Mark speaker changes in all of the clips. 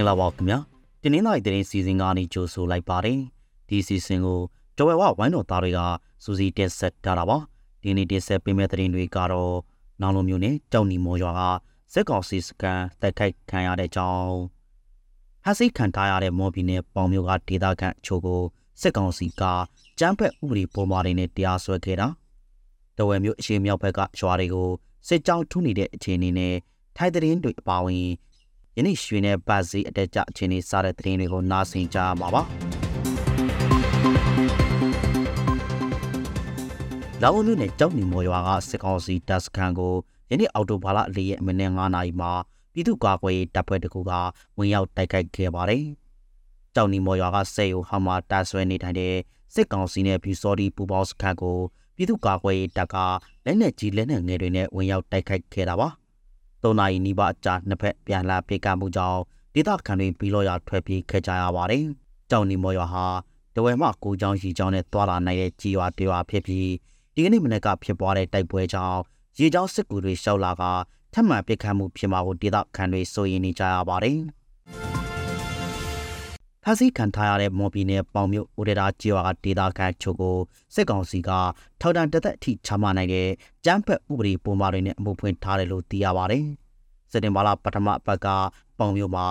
Speaker 1: င်္ဂလာပါခင်ဗျာတင်းနှင်းလိုက်တဲ့စီစဉ်ကနေကြိုဆိုလိုက်ပါတယ်ဒီစီစဉ်ကိုတော်ဝဲဝဝိုင်းတော်သားတွေကစူစီတက်ဆက်ထားတာပါဒီနေ့တက်ဆက်ပေးမဲ့တဲ့တွေကတော့နောင်လိုမျိုးနဲ့ကြောက်နီမော်ရွာကစက်ကောင်စီစကန်တိုက်ခိုက်ခံရတဲ့ကြောင်းဟဆိတ်ခံထားရတဲ့မော်ဘီနဲ့ပေါင်မျိုးကဒေတာခန့်အချို့ကိုစက်ကောင်စီကကျန်းဖက်ဥပဒေပေါ်မာတွေနဲ့တရားစွဲခဲ့တာတော်ဝဲမျိုးအရှိမြောက်ဘက်ကရွာတွေကိုစစ်ကြောင်းထုနေတဲ့အခြေအနေနဲ့ထိုက်တဲ့ရင်တွေအပါဝင် ယနေ့ရွှေနဲ့ပတ်စီအတက်ကြအခြေအနေစတဲ့သတင်းတွေကိုနားဆင်ကြရမှာပါ။လောင်မြို့နယ်ကြောက်နေမော်ရွာကစစ်ကောင်စီတပ်စခန်းကိုယနေ့အော်တိုဘာလ၄ရက်မိနစ်9နာရီမှာပြည်သူ့ကာကွယ်ရေးတပ်ဖွဲ့တကူကဝင်ရောက်တိုက်ခိုက်ခဲ့ပါတယ်။ကြောက်နေမော်ရွာကစေယိုဟာမာတာဆွဲနေထိုင်တဲ့စစ်ကောင်စီနဲ့ပြည်စော်ဒီပူပေါင်းစခန်းကိုပြည်သူ့ကာကွယ်ရေးတပ်ကလက်နက်ကြီးလက်နက်ငယ်တွေနဲ့ဝင်ရောက်တိုက်ခိုက်ခဲ့တာပါ။ ၃နာရီနီးပါးအကြာနှစ်ဖက်ပြန်လာပြေကမှုကြောင့်ဒေသခံတွေပြီးလို့ရထွက်ပြေးခဲ့ကြရပါတယ်။ကြောင်နီမော်ရွာဟာတဝဲမှကိုချောင်းရီချောင်းနဲ့တွာလာနိုင်တဲ့ကြီးရွာတွေရွာဖြစ်ပြီးဒီကနေ့မနေ့ကဖြစ်ပွားတဲ့တိုက်ပွဲကြောင့်ရေချောင်းစစ်ကူတွေရှောက်လာကထပ်မံပစ်ခတ်မှုဖြစ်မှာကိုဒေသခံတွေစိုးရိမ်နေကြရပါတယ်။ ဖမ်းဆီးခံထားရတဲ့မော်ဘီနယ်ပေါင်မြို့ဦးရတာကျေးရွာကဒေသခံချုပ်ကိုစစ်ကောင်စီကထောက်တံတက်သက်အထိချမှတ်နိုင်တဲ့ကျန်းဖက်ဥပဒေပုံမှန်တွေနဲ့အမှုဖွင့်ထားတယ်လို့သိရပါတယ်။စက်တင်ဘာလပထမပတ်ကပေါင်မြို့မှာ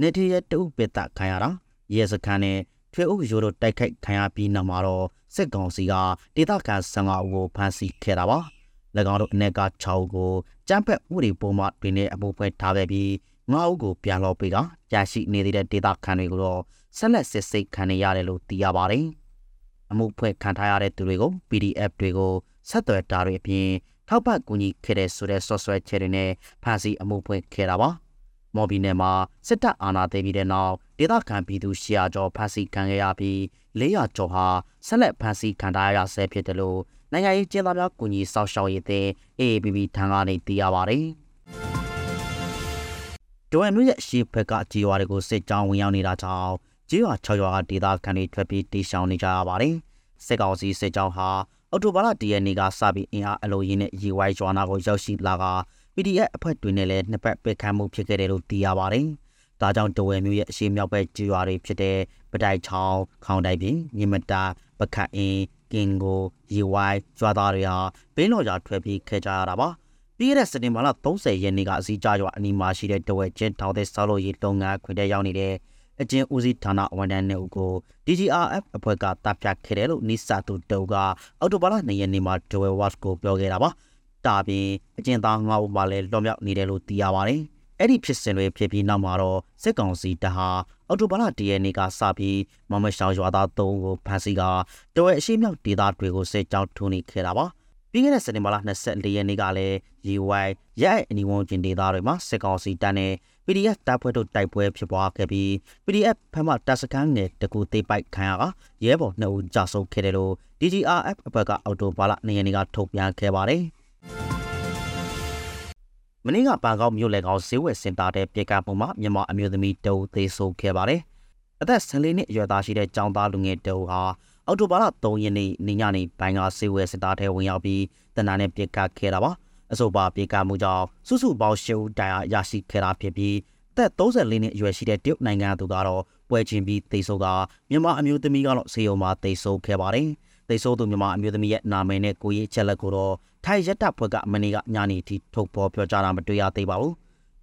Speaker 1: နေတရတူပစ်တခံရတာရဲစခန်းနဲ့ထွေအုပ်ရိုးတို့တိုက်ခိုက်ခံရပြီးနောက်မှာတော့စစ်ကောင်စီကဒေသခံ15ဦးကိုဖမ်းဆီးခဲ့တာပါ။၎င်းတို့အနေက6ဦးကိုကျန်းဖက်ဥပဒေပုံမှန်တွေနဲ့အမှုဖွင့်ထားခဲ့ပြီး ငါးဦးကိုပြန်လောပေးကကြာရှိနေသေးတဲ့ဒေတာခန်တွေကိုတော့ဆက်လက်စစ်ဆေးခံနေရတယ်လို့သိရပါတယ်။အမှုဖွဲ့ခံထားရတဲ့သူတွေကို PDF တွေကိုဆက်သွယ်တာတွေအပြင်ထောက်ပံ့ကူညီခဲ့တဲ့ဆိုတဲ့ software ချဲတွေနဲ့ဖန်စီအမှုဖွဲ့ခဲ့တာပါ။မော်ဘီနယ်မှာစစ်တပ်အာဏာသိမ်းပြီးတဲ့နောက်ဒေသခံပြည်သူ100ကျော်ဖန်စီခံခဲ့ရပြီး400ကျော်ဟာဆက်လက်ဖန်စီခံထားရဆဲဖြစ်တယ်လို့နိုင်ငံရေးကျင်းသားများကူညီစောင့်ရှောက်ရေးအသင်း AABB ထံကနေသိရပါတယ်။ ဒိုအန်တို့ရဲ့အရှိဘက်ကကြေးရွာတွေကိုစစ်ကြောင်းဝင်ရောက်နေတာကြောင့်ကြေးရွာ6ရွာကဒေသခံတွေထွက်ပြေးတိရှောင်နေကြရပါတယ်။စစ်ကောင်စီစစ်ကြောင်းဟာအော်တိုဘာလတရနေ့ကစပြီးအင်အားအလုံးရင်းနဲ့ရေဝိုင်းကျွမ်းနာကိုရောက်ရှိလာက PDF အဖွဲ့တွေနဲ့လည်းနှစ်ပတ်ပိတ်ခတ်မှုဖြစ်ခဲ့တယ်လို့သိရပါတယ်။ဒါကြောင့်တဝယ်မျိုးရဲ့အရှိမြောက်ဘက်ကြေးရွာတွေဖြစ်တဲ့ပတိုင်ချောင်းခေါင်တိုင်ပြင်မြမတာပခတ်အင်းကင်ကိုရေဝိုင်းကျွာသားတွေဟာဘင်းတော်ကြာထွက်ပြေးခဲ့ကြရတာပါ။ ပြီးခဲ့တဲ့စက်တင်ဘာလ30ရက်နေ့ကအစည်းအရွာအနီးမှာရှိတဲ့တဝဲကျင်းထောင်တဲ့ဆောက်လုပ်ရေးလုပ်ငန်းခွင်ထဲရောက်နေတဲ့အကျဉ်ဦးစီးဌာနဝန်ထမ်းတွေကို DGRF အဖွဲ့ကတပ်ဖြတ်ခဲ့တယ်လို့နိစာတူတုံကအော်တိုဘာလ2ရက်နေ့မှာဒဝဲဝတ်ကိုပြောခဲ့တာပါ။တာပြင်အကျဉ်သားငါးဦးမှလည်းလွန်မြောက်နေတယ်လို့သိရပါတယ်။အဲ့ဒီဖြစ်စဉ်တွေဖြစ်ပြီးနောက်မှာတော့စစ်ကောင်စီတပ်ဟာအော်တိုဘာလ၁ရက်နေ့ကစပြီးမမရှောင်းရွာသား၃ဦးကိုဖမ်းဆီးကတဝဲအရှိမြောက်ဒေသတွေကိုစစ်ကြောင်းထုံနေခဲ့တာပါ။ ပြီးခဲ့တဲ့စက်တင်ဘာလ24ရက်နေ့ကလည်း UI ရဲအနီဝန်းကျင်ဒေသတွေမှာစစ်ကောင်စီတပ်နဲ့ PDF တပ်ဖွဲ့တို့တိုက်ပွဲဖြစ်ပွားခဲ့ပြီး PDF ဖမ်းမတပ်စခန်းနယ်တကူသေးပိုက်ခံရကရဲဘော်2ဦးကြာဆုံးခဲ့တယ်လို့ DGRF အဖွဲ့ကအော်တိုဘာလ2ရက်နေ့ကထုတ်ပြန်ခဲ့ပါတယ်။မင်းကပန်ကောက်မြို့လေကောင်ဈေးဝယ်စင်တာတဲ့ပြေကမှုမှာမြန်မာအမျိုးသမီးတအုပ်သေးဆုံးခဲ့ပါတယ်။အသက်14နှစ်အရွယ်သားရှိတဲ့ចောင်းသားလူငယ်တအုပ်ဟာ အော်တိုဘာလ3ရက်နေ့ညနေဘိုင်းကစေဝဲစစ်သားထဲဝင်ရောက်ပြီးတနင်္လာနေ့ပြစ်ခတ်ခဲ့တာပါအဆိုပါပြစ်ခတ်မှုကြောင့်စုစုပေါင်း၈ဦးတရားရရှိခဲ့တာဖြစ်ပြီးသက်34နှစ်အရွယ်ရှိတဲ့တရုတ်နိုင်ငံသူကတော့ပွဲချင်းပြီးတိတ်ဆိုးကမြန်မာအမျိုးသမီးကတော့ဆေးရုံမှာတိတ်ဆိုးခဲ့ပါတယ်တိတ်ဆိုးသူမြန်မာအမျိုးသမီးရဲ့နာမည်နဲ့ကိုရေးချက်လက်ကိုတော့ထိုင်ရက်တပ်ဖွဲ့ကမနေ့ကညနေထိထုတ်ဖော်ပြောကြားတာမတွေ့ရသေးပါဘူး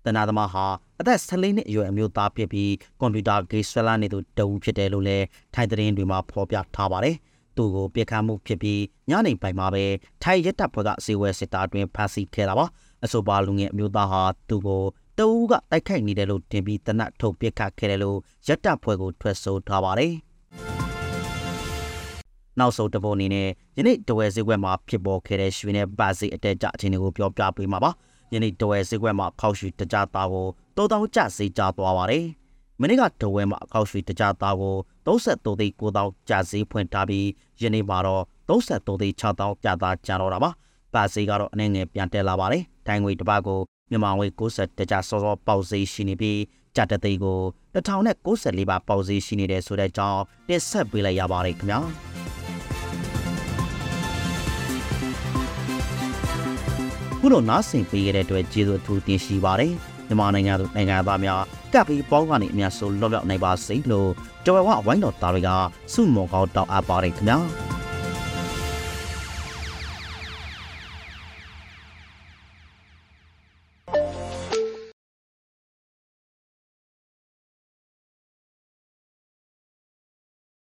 Speaker 1: တနာသမားဟာအသက်14နှစ်အရွယ်အမျိုးသားဖြစ်ပြီးကွန်ပျူတာဂိမ်းဆွဲလာနေသူတဦးဖြစ်တယ်လို့လည်းထိုင်သတင်းတွေမှာဖော်ပြထားပါတယ်။သူ့ကိုပြစ်ခတ်မှုဖြစ်ပြီးညနေပိုင်းမှာပဲထိုင်ရက်တပ်ဖွဲ့ကစေဝဲစစ်သားတွင်ဖမ်းဆီးခဲ့တာပါ။အဆိုပါလူငယ်အမျိုးသားဟာသူ့ကိုတဦးကတိုက်ခိုက်နေတယ်လို့တင်ပြီးတနတ်ထုတ်ပြစ်ခတ်ခဲ့တယ်လို့ရက်တပ်ဖွဲ့ကိုထွက်ဆိုထားပါတယ်။နောက်ဆုံးတပေါ်အနေနဲ့ယနေ့တဝဲစည်းကွက်မှာဖြစ်ပေါ်ခဲ့တဲ့ရွှေနဲ့ပါစီအတက်ကြအခြေအနေကိုပြောပြပေးမှာပါ။ ယနေ့တဝဲဈေးကွက်မှာခောက်ရွှေတကြသားကို3000ကျဈေးကျသွားပါတယ်။မနေ့ကတဝဲမှာခောက်ရွှေတကြသားကို33သိန်း9000ကျဈေးဖွင့်ထားပြီးယနေ့မှာတော့33သိန်း6000ကျသားကျတော့တာပါ။ပါဈေးကတော့အနေငယ်ပြန်တက်လာပါတယ်။တိုင်းငွေတစ်ပတ်ကိုမြန်မာငွေ60တကြစောစောပေါက်ဈေးရှိနေပြီးကြတဲ့သိန်းကို1094ပါပေါက်ဈေးရှိနေတဲ့ဆိုတဲ့အကြောင်းတင်ဆက်ပေးလိုက်ရပါတယ်ခင်ဗျာ။ ခုလိုနားဆင်ပေးခဲ့တဲ့အတွက်ကျေးဇူးအထူးတင်ရှိပါတယ်မြန်မာနိုင်ငံသူနိုင်ငံသားများကပ်ပြီးပေါင်းကနေအများဆုံးလွတ်မြောက်နိုင်ပါစေလို့ကျော်ဝဲဝဝိုင်းတော်သားတွေကစုမော်ကောင်းတောက်အပ်ပါတယ်ခင်ဗျာ